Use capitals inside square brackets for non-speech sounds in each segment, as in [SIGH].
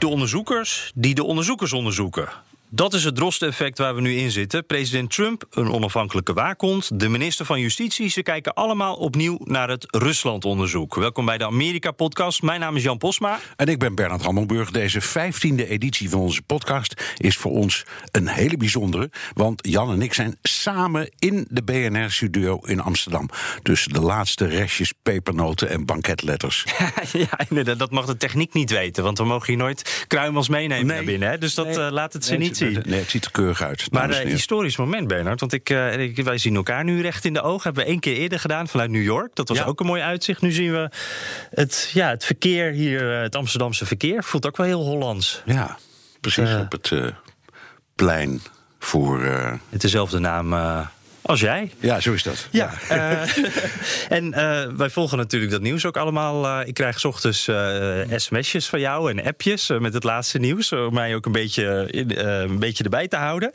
De onderzoekers die de onderzoekers onderzoeken. Dat is het droste-effect waar we nu in zitten. President Trump, een onafhankelijke waakhond, de minister van Justitie. Ze kijken allemaal opnieuw naar het Rusland-onderzoek. Welkom bij de Amerika-podcast. Mijn naam is Jan Posma. En ik ben Bernard Hammelburg. Deze vijftiende editie van onze podcast is voor ons een hele bijzondere. Want Jan en ik zijn samen in de BNR-studio in Amsterdam. Tussen de laatste restjes pepernoten en banketletters. [LAUGHS] ja, inderdaad. Dat mag de techniek niet weten. Want we mogen hier nooit kruimels meenemen Nee. naar binnen. Hè? Dus dat Nee. eh, laat het ze Nee, niet Nee, het ziet er keurig uit. Maar dames en eh, historisch moment, Bernard. Want ik, eh, ik- wij zien elkaar nu recht in de ogen. Hebben we één keer eerder gedaan vanuit New York. Dat was Ja. ook een mooi uitzicht. Nu zien we het, ja, het verkeer hier, eh, het Amsterdamse verkeer. Voelt ook wel heel Hollands. Ja, precies op het plein voor... eh, Het dezelfde naam als jij. ja, zo is dat. Ja, eh, [LAUGHS] en eh, wij volgen natuurlijk dat nieuws ook allemaal. Eh, ik krijg 's ochtends sms'jes van jou en appjes met het laatste nieuws. Om mij ook een beetje, in- een beetje erbij te houden.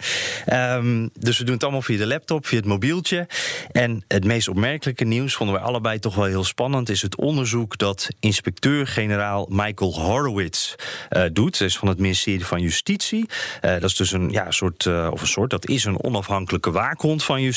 Ehm, dus we doen het allemaal via de laptop, via het mobieltje. En het meest opmerkelijke nieuws vonden wij allebei toch wel heel spannend. Is het onderzoek dat inspecteur-generaal Michael Horowitz doet. Dat is van het ministerie van Justitie. Dat is dus een ja, soort, of een soort, dat is een onafhankelijke waakhond van justitie.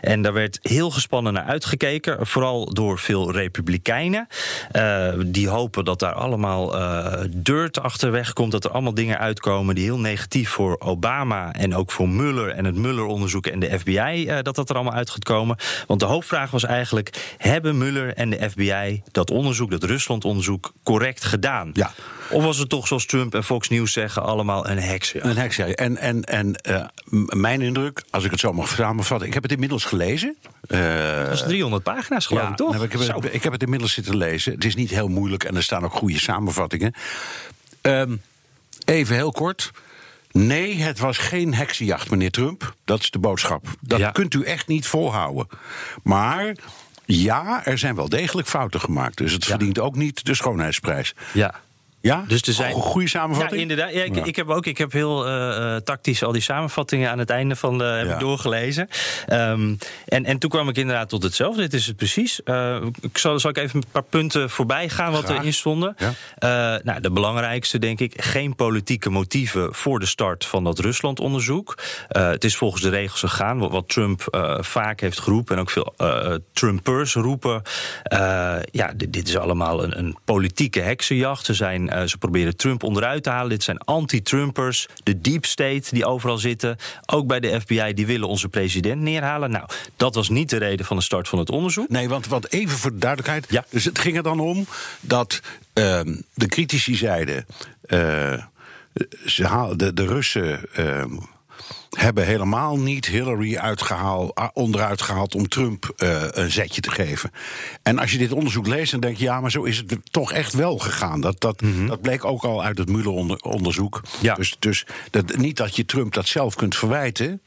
En daar werd heel gespannen naar uitgekeken. Vooral door veel republikeinen. eh, die hopen dat daar allemaal eh dirt achterweg komt. Dat er allemaal dingen uitkomen die heel negatief voor Obama en ook voor Mueller en het Mueller-onderzoek en de FBI, eh, dat dat er allemaal uit gaat komen. Want de hoofdvraag was eigenlijk: hebben Mueller en de FBI dat onderzoek, dat Rusland-onderzoek, correct gedaan? Ja. Of was het toch, zoals Trump en Fox News zeggen, allemaal een heks? Een heks, ja. En, en, en eh, mijn indruk, als ik het zo mag samenvatten... ik heb het inmiddels gelezen. Eh, Dat is 300 pagina's, geloof ik, toch? nou, ik, heb, het- ik heb het inmiddels zitten lezen. Het is niet heel moeilijk en er staan ook goede samenvattingen. Ehm, even heel kort. Nee, het was geen heksenjacht, meneer Trump. Dat is de boodschap. Dat Ja. kunt u echt niet volhouden. Maar ja, er zijn wel degelijk fouten gemaakt. Dus het Ja. verdient ook niet de schoonheidsprijs. Ja. Ja? Dus er zijn- Go- Goede samenvatting? Ja, inderdaad. Ja, ik, Ja. ik heb ook ik heb heel eh, eh, tactisch al die samenvattingen aan het einde van de heb Ja. ik doorgelezen. Ehm, en, en toen kwam ik inderdaad tot hetzelfde. Dit is het precies. Eh, ik zal, zal ik even een paar punten voorbij gaan wat Graag. erin stonden. Ja. Nou, de belangrijkste, denk ik, geen politieke motieven voor de start van dat Rusland-onderzoek. Het is volgens de regels gegaan, wat, wat Trump vaak heeft geroepen en ook veel Trumpers roepen. Ja, dit, dit is allemaal een, een politieke heksenjacht. Ze, zijn, eh, ze proberen Trump onderuit te halen. Dit zijn anti-Trumpers, de deep state die overal zitten. Ook bij de FBI, die willen onze president neerhalen. Nou, dat was niet de reden van de start van het onderzoek. Nee, want, want even voor de duidelijkheid. Ja. Dus het ging er dan om dat ehm, de critici zeiden. eh, ze haal, de, de Russen ehm, hebben helemaal niet Hillary uitgehaald, onderuit gehaald om Trump eh, een zetje te geven. En als je dit onderzoek leest, dan denk je, ja, maar zo is het toch echt wel gegaan. Dat, dat, dat bleek ook al uit het Mueller-onderzoek. Ja. Dus, dus dat, niet dat je Trump dat zelf kunt verwijten.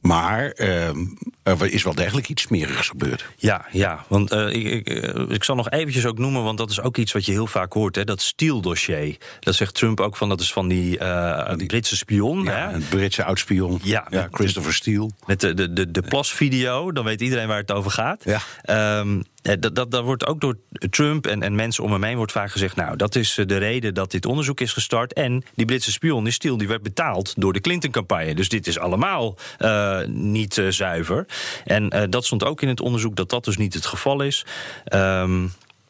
Maar ehm, er is wel degelijk iets smerigs gebeurd. Ja, ja. Want eh, ik, ik, eh, ik zal nog eventjes ook noemen, want dat is ook iets wat je heel vaak hoort. Hè, dat Steele-dossier. Dat zegt Trump ook van, dat is van die, eh, Britse spion. Ja, hè? een Britse oudspion. Ja. ja Christopher Steele. Met de, de, de, de plasvideo, dan weet iedereen waar het over gaat. Ja. Ehm, eh, dat, dat, dat wordt ook door Trump en, en mensen om hem heen wordt vaak gezegd... nou, dat is eh, de reden dat dit onderzoek is gestart. En die Britse spion, die Steele, die werd betaald door de Clinton-campagne. Dus dit is allemaal eh, niet eh, zuiver. En eh, dat stond ook in het onderzoek dat dat dus niet het geval is. Ehm,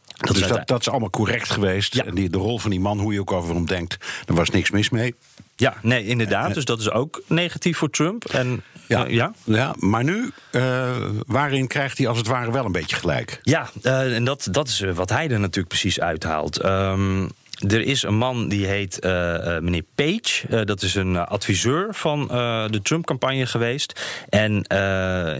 dat dus is dat, dat is allemaal correct geweest. Ja. En die, de rol van die man, hoe je ook over hem denkt, daar was niks mis mee. Ja, nee, inderdaad. Dus dat is ook negatief voor Trump. En, Ja, eh, ja? ja maar nu, eh, waarin krijgt hij als het ware wel een beetje gelijk? Ja, eh, en dat, dat is eh, wat hij er natuurlijk precies uithaalt. Ehm, er is een man die heet uh, meneer Page. Uh, dat is een adviseur van de Trump-campagne geweest. En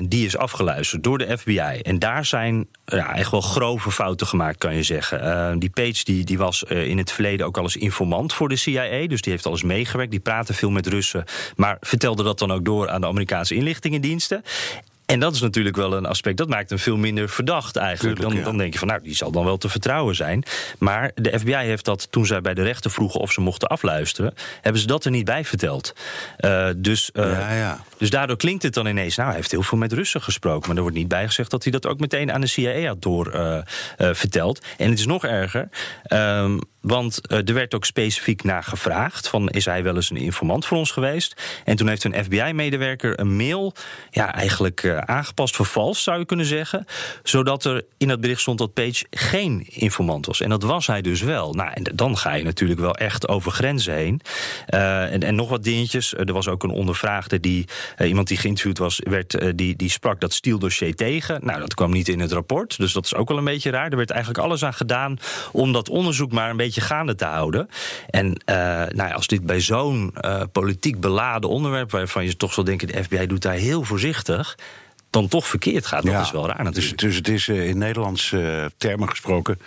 die is afgeluisterd door de FBI. En daar zijn ja, echt wel grove fouten gemaakt, kan je zeggen. die Page die, die was in het verleden ook al eens informant voor de CIA. Dus die heeft alles meegewerkt. Die praatte veel met Russen. Maar vertelde dat dan ook door aan de Amerikaanse inlichtingendiensten. En dat is natuurlijk wel een aspect, dat maakt hem veel minder verdacht eigenlijk. dan, dan denk je van, nou, die zal dan wel te vertrouwen zijn. Maar de FBI heeft dat, toen zij bij de rechter vroegen of ze mochten afluisteren, hebben ze dat er niet bij verteld. Uh, dus, uh, ja, ja. dus daardoor klinkt het dan ineens, nou, hij heeft heel veel met Russen gesproken. Maar er wordt niet bijgezegd dat hij dat ook meteen aan de CIA had door uh, verteld. En het is nog erger. Um, want uh, er werd ook specifiek naar gevraagd: van, is hij wel eens een informant voor ons geweest? En toen heeft een FBI-medewerker een mail ja, eigenlijk uh, aangepast, vervalst zou je kunnen zeggen. Zodat er in het bericht stond dat Page geen informant was. En dat was hij dus wel. Nou, en dan ga je natuurlijk wel echt over grenzen heen. Uh, en, nog wat dingetjes. Er was ook een ondervraagde die, iemand die geïnterviewd was, werd, die, die sprak dat stieldossier tegen. Nou, dat kwam niet in het rapport. Dus dat is ook wel een beetje raar. Er werd eigenlijk alles aan gedaan om dat onderzoek maar een beetje gaande te houden. En uh, nou ja, als dit bij zo'n uh, politiek beladen onderwerp, waarvan je toch zal denken, de FBI doet daar heel voorzichtig dan toch verkeerd gaat. Dat is wel raar natuurlijk. Dus, dus het is uh, in Nederlands uh, termen gesproken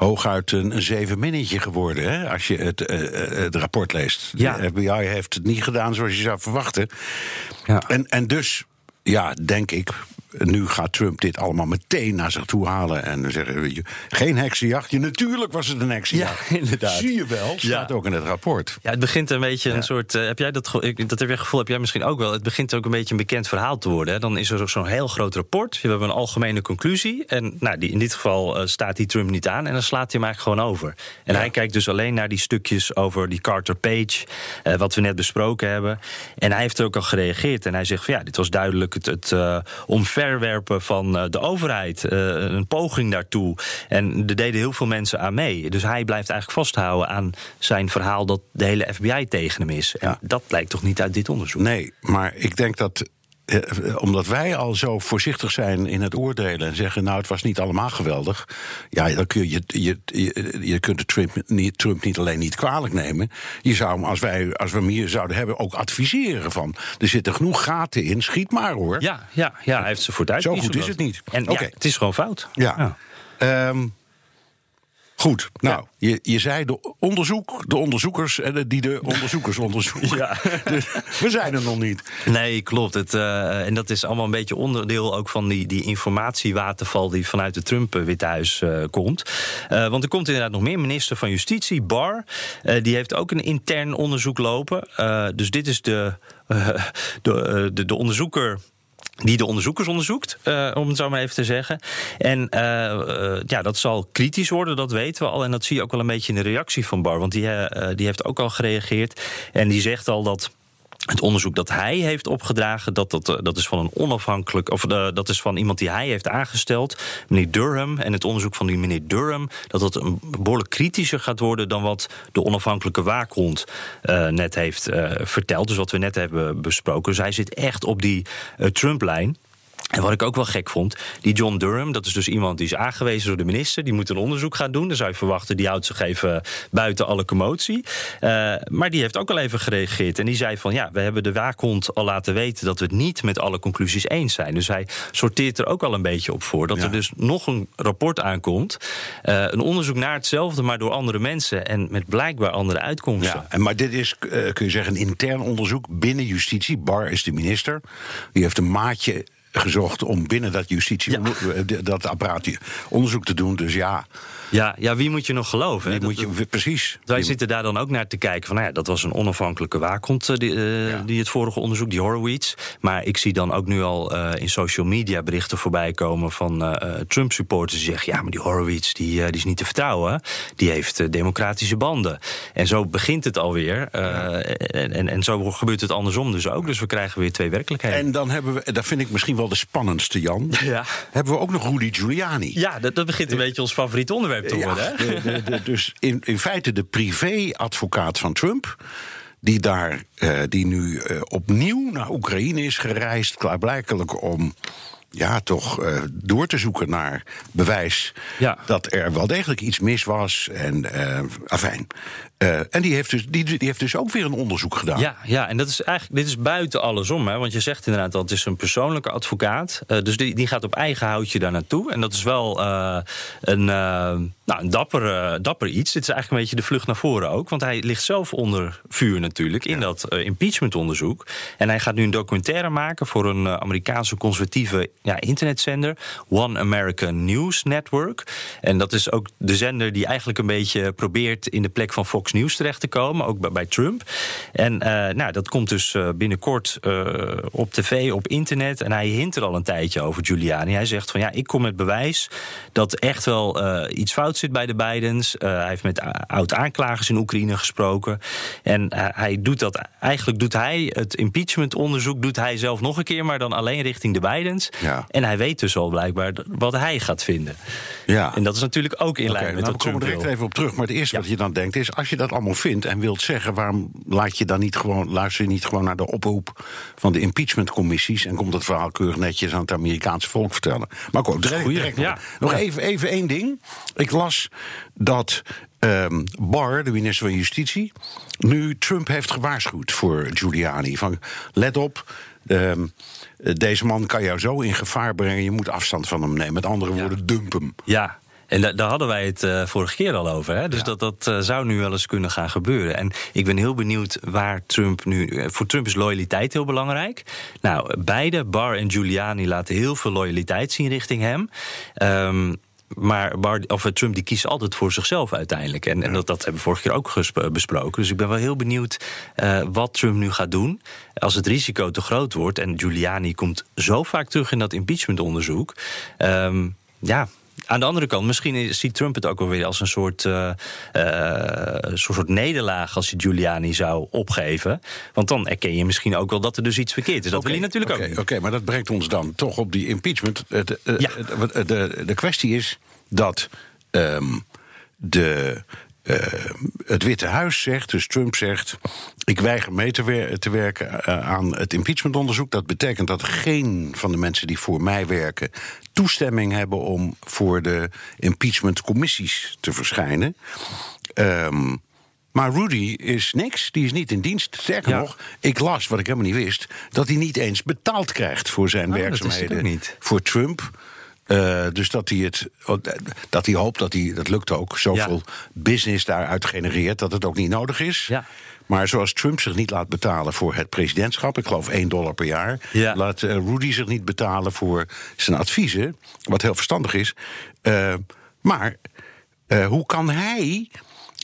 hooguit een, een zeven minnetje geworden. Hè, als je het, uh, het rapport leest. Ja. De FBI heeft het niet gedaan zoals je zou verwachten. Ja. En, en dus, ja, denk ik, nu gaat Trump dit allemaal meteen naar zich toe halen. En zeggen: weet je, geen heksenjacht. natuurlijk was het een heksenjacht. Ja, [LAUGHS] inderdaad. Zie je wel, staat ja. ook in het rapport. Ja, het begint een beetje een soort. Uh, heb jij dat, dat heb je gevoel, heb jij misschien ook wel. Het begint ook een beetje een bekend verhaal te worden. Hè. Dan is er zo'n heel groot rapport. We hebben een algemene conclusie. En nou, die, in dit geval uh, staat die Trump niet aan. En dan slaat hij hem eigenlijk gewoon over. En hij kijkt dus alleen naar die stukjes over die Carter Page. Uh, wat we net besproken hebben. En hij heeft er ook al gereageerd. En hij zegt: van ja, dit was duidelijk het, het omver verwerpen van eh, de overheid. Eh, een poging daartoe. En er deden heel veel mensen aan mee. Dus hij blijft eigenlijk vasthouden aan zijn verhaal dat de hele FBI tegen hem is. En dat blijkt toch niet uit dit onderzoek? Nee, maar ik denk dat eh, omdat wij al zo voorzichtig zijn in het oordelen en zeggen: Nou, het was niet allemaal geweldig. Ja, dan kun je, je, je, je kunt Trump niet, Trump niet alleen niet kwalijk nemen. Je zou hem, als, wij, als we hem hier zouden hebben, ook adviseren: van er zitten genoeg gaten in, schiet maar hoor. Ja, ja, ja hij heeft ze voor Zo goed is het niet. En ja, het is gewoon fout. Ja. ja. Um, Goed, nou, je, je zei de onderzoek, de onderzoekers en die de onderzoekers [LAUGHS] onderzoeken. Ja. Dus we zijn er nog niet. Nee, klopt. Het, uh, en dat is allemaal een beetje onderdeel ook van die, die informatiewaterval die vanuit het Trump-Withuis uh, komt. Uh, want er komt inderdaad nog meer. Minister van Justitie, Barr, die heeft ook een intern onderzoek lopen. dus dit is de, [LAUGHS] de, de, de onderzoeker die de onderzoekers onderzoekt, uh, om het zo maar even te zeggen. En uh, uh, ja, dat zal kritisch worden, dat weten we al. En dat zie je ook wel een beetje in de reactie van Bar. Want die, die heeft ook al gereageerd. En die zegt al dat het onderzoek dat hij heeft opgedragen, dat, dat, dat is van een onafhankelijk, of uh, dat is van iemand die hij heeft aangesteld, meneer Durham. En het onderzoek van die meneer Durham, dat dat een behoorlijk kritischer gaat worden dan wat de onafhankelijke waakhond uh, net heeft verteld. Dus wat we net hebben besproken. Dus hij zit echt op die Trump-lijn. En wat ik ook wel gek vond, die John Durham, dat is dus iemand die is aangewezen door de minister, die moet een onderzoek gaan doen. Dan zou je verwachten, die houdt zich even buiten alle commotie. Uh, maar die heeft ook al even gereageerd en die zei van ja, we hebben de waakhond al laten weten dat we het niet met alle conclusies eens zijn. Dus hij sorteert er ook al een beetje op voor dat ja. er dus nog een rapport aankomt. Uh, een onderzoek naar hetzelfde, maar door andere mensen en met blijkbaar andere uitkomsten. Ja, en maar dit is, uh, kun je zeggen, een intern onderzoek binnen justitie. Bar is de minister. Die heeft een maatje gezocht om binnen dat justitie, ja. [LAUGHS] dat apparaat onderzoek te doen. Dus ja. Ja, ja, wie moet je nog geloven? Moet je, precies. Wij zitten daar dan ook naar te kijken van, nou ja, dat was een onafhankelijke waakhond eh, die, uh, ja. die het vorige onderzoek, die Horowitz. Maar ik zie dan ook nu al uh, in social media berichten voorbij komen van uh, Trump-supporters die zeggen, ja, maar die Horowitz, die, die is niet te vertrouwen. Die heeft democratische banden. En zo begint het alweer. Ja. En, en, en zo gebeurt het andersom dus ook. Dus we krijgen weer twee werkelijkheden. En dan hebben we, dat vind ik misschien wel de spannendste, Jan. [LAUGHS] Ja. Hebben we ook nog Rudy Giuliani. Ja, dat, dat begint een beetje ons favoriet onderwerp te worden. Ja, de, de, de, dus in, in feite de privé-advocaat van Trump die daar, uh, die nu uh, opnieuw naar Oekraïne is gereisd, klaarblijkelijk om ja, toch uh, door te zoeken naar bewijs Ja. dat er wel degelijk iets mis was. En afijn. Uh, en die heeft, dus, die, die heeft dus ook weer een onderzoek gedaan. Ja, ja, en dat is eigenlijk, dit is buiten alles om. Hè, want je zegt inderdaad dat het is een persoonlijke advocaat. Uh, dus die, die gaat op eigen houtje daar naartoe. En dat is wel uh, een, nou, een dapper, dapper iets. Dit is eigenlijk een beetje de vlucht naar voren ook. Want hij ligt zelf onder vuur natuurlijk in ja. dat impeachmentonderzoek. En hij gaat nu een documentaire maken voor een Amerikaanse conservatieve ja, internetzender. One American News Network. En dat is ook de zender die eigenlijk een beetje probeert in de plek van Fox News terecht te komen, ook bij, bij Trump. En uh, nou, dat komt dus uh, binnenkort uh, op tv, op internet. En hij hint er al een tijdje over Giuliani. Hij zegt van ja, ik kom met bewijs dat echt wel iets fout zit bij de Bidens. hij heeft met oud-aanklagers in Oekraïne gesproken. En hij doet dat, eigenlijk doet hij het impeachment-onderzoek, doet hij zelf nog een keer, maar dan alleen richting de Bidens. Ja. En hij weet dus al blijkbaar wat hij gaat vinden. Ja. En dat is natuurlijk ook in lijn okay, met nou, wat we komen Trump direct wil. even op terug. Maar het eerste ja. wat je dan denkt is, als je dat allemaal vindt en wilt zeggen, waarom laat je dan niet gewoon, luister je niet gewoon naar de oproep van de impeachmentcommissies en komt dat verhaal keurig netjes aan het Amerikaanse volk vertellen? Maar ook direct, direct ja. nog even, even één ding. Ik las dat um, Barr, de minister van Justitie, nu Trump heeft gewaarschuwd voor Giuliani. Van let op. Um, deze man kan jou zo in gevaar brengen, je moet afstand van hem nemen. Met andere woorden, dump hem. Ja, en da daar hadden wij het uh, vorige keer al over. Hè? Dus Ja. dat, dat uh, zou nu wel eens kunnen gaan gebeuren. En ik ben heel benieuwd waar Trump nu. eh, Voor Trump is loyaliteit heel belangrijk. Nou, beide, Barr en Giuliani, laten heel veel loyaliteit zien richting hem. Um, maar Bar, of Trump die kiest altijd voor zichzelf uiteindelijk. En, en dat, dat hebben we vorige keer ook besproken. Dus ik ben wel heel benieuwd uh, wat Trump nu gaat doen. Als het risico te groot wordt. En Giuliani komt zo vaak terug in dat impeachmentonderzoek. Um, ja, aan de andere kant, misschien ziet Trump het ook wel weer als een soort, uh, uh, soort nederlaag als hij Giuliani zou opgeven. Want dan erken je misschien ook wel dat er dus iets verkeerd is. Dat okay, wil hij natuurlijk okay, ook. Oké, okay, maar dat brengt ons dan toch op die impeachment. De, de, ja. de, de, de kwestie is dat um, de. Uh, het Witte Huis zegt, dus Trump zegt. Ik weiger mee te, wer te werken uh, aan het impeachmentonderzoek. Dat betekent dat geen van de mensen die voor mij werken. toestemming hebben om voor de impeachmentcommissies te verschijnen. Um, maar Rudy is niks, die is niet in dienst. Sterker Ja. nog, ik las, wat ik helemaal niet wist... dat hij niet eens betaald krijgt voor zijn Oh, ik werkzaamheden niet. voor Trump. Uh, dus dat hij, het, dat hij hoopt, dat hij, dat lukt ook, zoveel Ja. business daaruit genereert... dat het ook niet nodig is. Ja. Maar zoals Trump zich niet laat betalen voor het presidentschap... ik geloof 1 dollar per jaar... Ja. laat uh, Rudy zich niet betalen voor zijn adviezen... wat heel verstandig is. Uh, maar hoe kan hij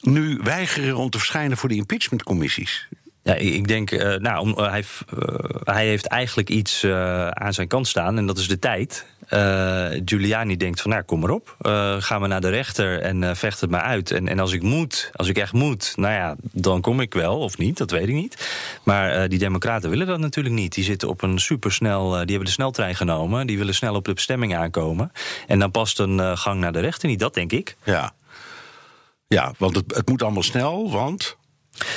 nu weigeren om te verschijnen voor de impeachmentcommissies? Ja, ik denk, uh, nou, hij, uh, hij, heeft eigenlijk iets uh, aan zijn kant staan en dat is de tijd. Uh, Giuliani denkt van, nou, kom maar op. Uh, gaan we naar de rechter en uh, vecht het maar uit. En, en als ik moet, als ik echt moet, nou ja, dan kom ik wel of niet, dat weet ik niet. Maar die democraten willen dat natuurlijk niet. Die zitten op een supersnel, die hebben de sneltrein genomen. Die willen snel op de bestemming aankomen. En dan past een gang naar de rechter niet, dat denk ik. Ja, ja want het, het moet allemaal snel, want...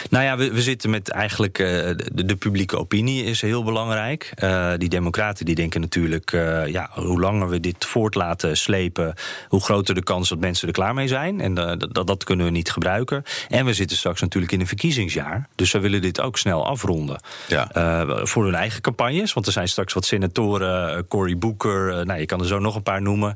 Nou ja, we, we zitten met eigenlijk uh, de, de, publieke opinie is heel belangrijk. Uh, die democraten die denken natuurlijk, uh, ja, hoe langer we dit voort laten slepen, hoe groter de kans dat mensen er klaar mee zijn. En dat, dat kunnen we niet gebruiken. En we zitten straks natuurlijk in een verkiezingsjaar. Dus we willen dit ook snel afronden. Ja. voor hun eigen campagnes. Want er zijn straks wat senatoren, Cory Booker, nou, je kan er zo nog een paar noemen,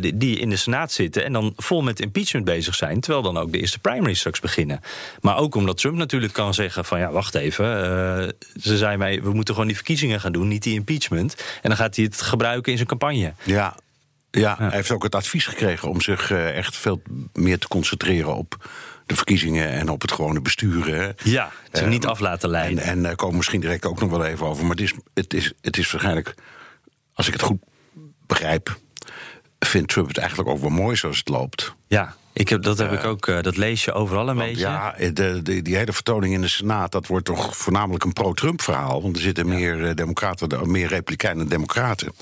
die, die in de Senaat zitten en dan vol met impeachment bezig zijn. Terwijl dan ook de eerste primaries straks beginnen. Maar ook omdat Trump natuurlijk kan zeggen van ja, wacht even. Uh, ze zei mij, we moeten gewoon die verkiezingen gaan doen, niet die impeachment. En dan gaat hij het gebruiken in zijn campagne. Ja, ja, ja. hij heeft ook het advies gekregen om zich uh, echt veel meer te concentreren op de verkiezingen en op het gewone besturen. Ja, het uh, niet af laten leiden. En, en daar komen we misschien direct ook nog wel even over. Maar het is, het, is, het is waarschijnlijk, als ik het goed begrijp, vindt Trump het eigenlijk ook wel mooi zoals het loopt. Ja, ik heb, dat heb ik ook, uh, dat lees je overal een beetje. Ja, de, de, die hele vertoning in de Senaat, dat wordt toch voornamelijk een pro-Trump verhaal. Want er zitten meer democraten, meer republikeinen democraten.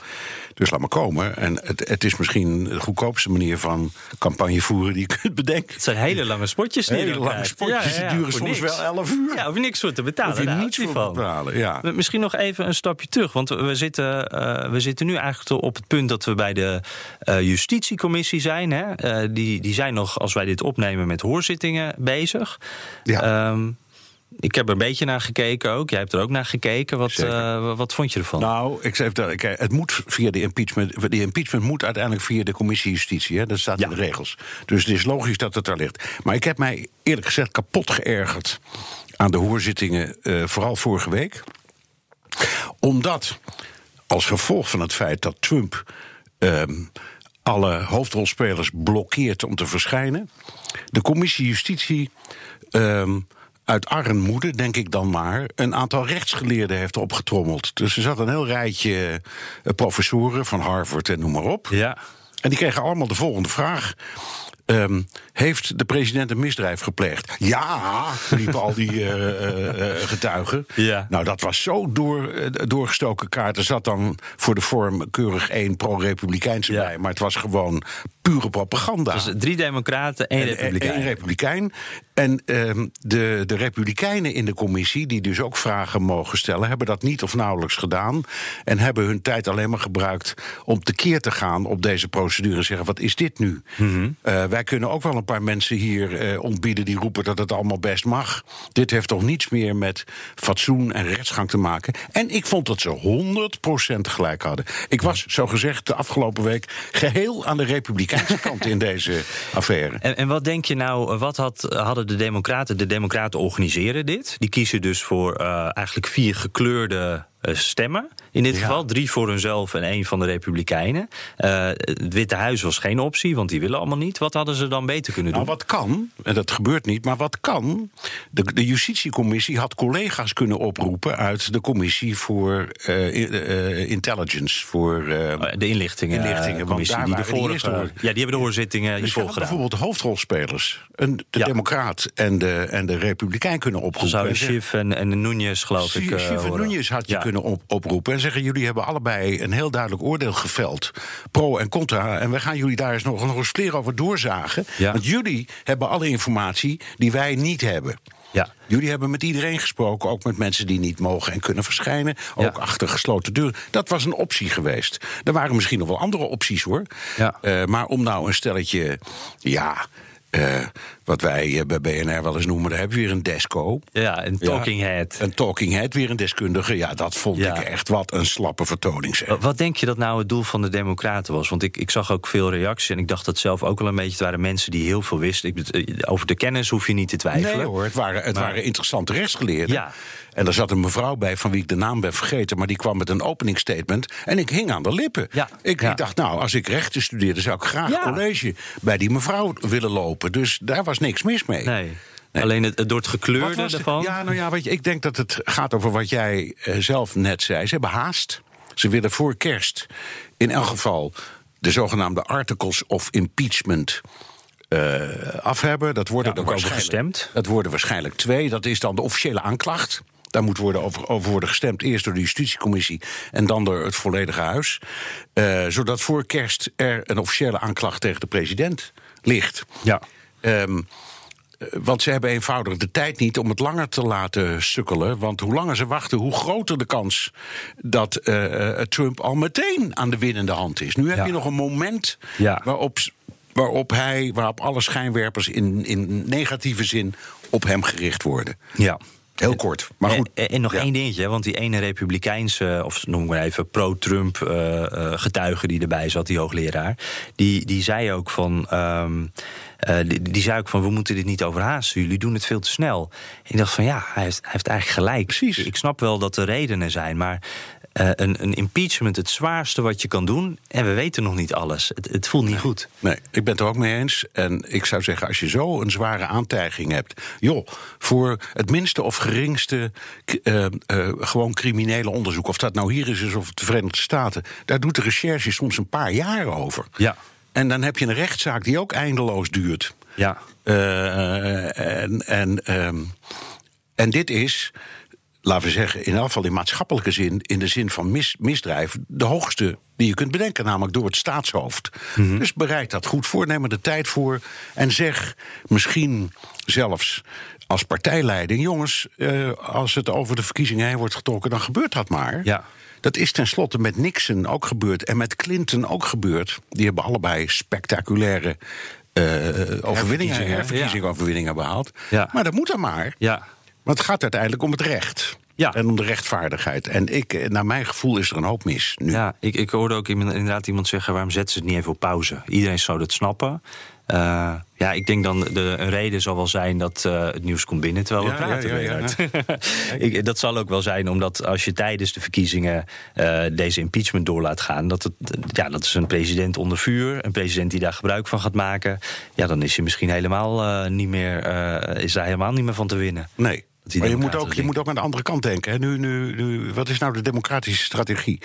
Dus laat maar komen. En het, het is misschien de goedkoopste manier van campagne voeren die je [LAUGHS] kunt bedenken. Het zijn hele lange spotjes. Die hele lange spotjes, die duren soms wel 11 uur. Ja, of niks voor te betalen. Of je niets voor te betalen, ja. Misschien nog even een stapje terug. Want we zitten, uh, we zitten nu eigenlijk op het punt dat we bij de uh, justitiecommissie zijn. Hè? Die, die zijn nog, als wij dit opnemen, met hoorzittingen bezig. Ja. Um, ik heb er een beetje naar gekeken ook. Jij hebt er ook naar gekeken. Wat, uh, wat vond je ervan? Nou, ik zeg, kijk, het moet via de impeachment. De impeachment moet uiteindelijk via de commissie Justitie. Hè? Dat staat in de regels. Dus het is logisch dat het daar ligt. Maar ik heb mij eerlijk gezegd kapot geërgerd aan de hoorzittingen, uh, vooral vorige week. Omdat, als gevolg van het feit dat Trump. Uh, alle hoofdrolspelers blokkeert om te verschijnen. De commissie Justitie. Ehm, uit armoede, denk ik dan maar, een aantal rechtsgeleerden heeft opgetrommeld. Dus er zat een heel rijtje eh, professoren van Harvard en noem maar op. Ja. En die kregen allemaal de volgende vraag. Um, heeft de president een misdrijf gepleegd? Ja, riepen al die uh, uh, getuigen. Ja. Nou, dat was zo door, doorgestoken kaart. Er zat dan voor de vorm keurig één pro-republikeinse ja. bij. Maar het was gewoon pure propaganda. Dus drie democraten, één republikein. Eén republikein. En uh, de, de republikeinen in de commissie, die dus ook vragen mogen stellen, hebben dat niet of nauwelijks gedaan. En hebben hun tijd alleen maar gebruikt om tekeer te gaan op deze procedure. En zeggen: wat is dit nu? Mm -hmm. uh, wij kunnen ook wel een paar mensen hier uh, ontbieden die roepen dat het allemaal best mag. Dit heeft toch niets meer met fatsoen en rechtsgang te maken. En ik vond dat ze 100% gelijk hadden. Ik was, zo gezegd, de afgelopen week geheel aan de republikeinse [LAUGHS] kant in deze affaire. En, en wat denk je nou, wat had, hadden de Democraten? De Democraten organiseren dit. Die kiezen dus voor uh, eigenlijk vier gekleurde stemmen. In dit ja. geval drie voor hunzelf en één van de Republikeinen. Uh, het Witte Huis was geen optie, want die willen allemaal niet. Wat hadden ze dan beter kunnen nou, doen? Wat kan, en dat gebeurt niet, maar wat kan. De, de justitiecommissie had collega's kunnen oproepen uit de commissie voor uh, intelligence. Voor de inlichtingen. inlichtingen want daar die de vorige, ja, die hebben de hoorzittingen dus hiervoor gedaan. Bijvoorbeeld de hoofdrolspelers, een, de ja. Democraat en de, en de Republikein kunnen oproepen. Schiff en, en Nunez, geloof ik. Schiff en Nunez had je kunnen op, oproepen en zeggen: jullie hebben allebei een heel duidelijk oordeel geveld, pro en contra, en we gaan jullie daar eens nog, nog eens clear over doorzagen. Ja. Want jullie hebben alle informatie die wij niet hebben. Ja. Jullie hebben met iedereen gesproken, ook met mensen die niet mogen en kunnen verschijnen. Ook Ja. achter gesloten deuren. Dat was een optie geweest. Er waren misschien nog wel andere opties hoor. Ja. Uh, maar om nou een stelletje, ja. Uh, wat wij uh, bij BNR wel eens noemen, daar heb je weer een desco. Ja, een talking ja, head. Een talking head, weer een deskundige. Ja, dat vond Ja. ik echt wat een slappe vertoning. Zeg. Wat denk je dat nou het doel van de Democraten was? Want ik, ik zag ook veel reacties en ik dacht dat zelf ook wel een beetje. Het waren mensen die heel veel wisten. Ik, bet- over de kennis hoef je niet te twijfelen. Nee hoor, het waren, het Maar- waren interessante rechtsgeleerden. Ja. En er zat een mevrouw bij van wie ik de naam ben vergeten... maar die kwam met een openingsstatement en ik hing aan de lippen. Ja, Ik, ik dacht, nou, als ik rechten studeerde... zou ik graag college bij die mevrouw willen lopen. Dus daar was niks mis mee. Nee. Nee. Alleen het, het door het gekleurde ervan. Ja, nou ja, weet je, ik denk dat het gaat over wat jij eh, zelf net zei. Ze hebben haast. Ze willen voor kerst in elk geval de zogenaamde articles of impeachment eh, af hebben. Dat worden Ja, er ook over gestemd. Dat worden waarschijnlijk twee. Dat is dan de officiële aanklacht. Daar moet worden over, over worden gestemd. Eerst door de justitiecommissie en dan door het volledige huis. Eh, zodat voor kerst er een officiële aanklacht tegen de president ligt. Ja. Ehm, eh, want ze hebben eenvoudig de tijd niet om het langer te laten sukkelen. Want hoe langer ze wachten, hoe groter de kans dat eh, Trump al meteen aan de winnende hand is. Nu heb Ja. je nog een moment Ja. waarop, waarop, hij, waarop alle schijnwerpers in, in negatieve zin op hem gericht worden. ja. Heel kort. Maar goed. En, en nog Ja. één dingetje, want die ene republikeinse, of noem maar even pro-Trump eh, getuige die erbij zat, die hoogleraar, die, die zei ook van. ehm, eh, die, die zei ook van, we moeten dit niet overhaasten. Jullie doen het veel te snel. En ik dacht van, ja, hij heeft, hij heeft eigenlijk gelijk. Precies. Ik snap wel dat er redenen zijn, maar eh, een, een impeachment, het zwaarste wat je kan doen... en we weten nog niet alles. Het, het voelt niet goed. Nee, ik ben het er ook mee eens. En ik zou zeggen, als je zo een zware aantijging hebt... joh, voor het minste of geringste eh, gewoon criminele onderzoek... of dat nou hier is of de Verenigde Staten... daar doet de recherche soms een paar jaar over. Ja. En dan heb je een rechtszaak die ook eindeloos duurt. Ja. Uh, en, en, ehm, en dit is, laten we zeggen, in elk geval in maatschappelijke zin, in de zin van mis, misdrijf, de hoogste die je kunt bedenken, namelijk door het staatshoofd. Mhm. Dus bereid dat goed voor, neem er de tijd voor en zeg misschien zelfs als partijleiding: jongens, uh, als het over de verkiezingen heen wordt getrokken, dan gebeurt dat maar. Ja. Dat is tenslotte met Nixon ook gebeurd en met Clinton ook gebeurd. Die hebben allebei spectaculaire uh, overwinningen, ja. verkiezingsoverwinningen behaald. Ja. Maar dat moet dan maar. Ja. Want het gaat uiteindelijk om het recht. Ja. En om de rechtvaardigheid. En ik, naar mijn gevoel is er een hoop mis nu. Ja, ik, ik hoorde ook inderdaad iemand zeggen... waarom zetten ze het niet even op pauze? Iedereen zou dat snappen. Uh, ja, ik denk dan de, een reden zal wel zijn dat uh, het nieuws komt binnen terwijl we Ja, praten. ja, ja, [LAUGHS] [LAUGHS] ik, dat zal ook wel zijn omdat als je tijdens de verkiezingen uh, deze impeachment door laat gaan, dat, het, ja, dat is een president onder vuur, een president die daar gebruik van gaat maken. Ja, dan is je misschien helemaal niet meer, is daar helemaal niet meer van te winnen. Nee. Maar je moet, ook, je moet ook aan de andere kant denken. Hè. Nu, nu, nu, wat is nou de democratische strategie?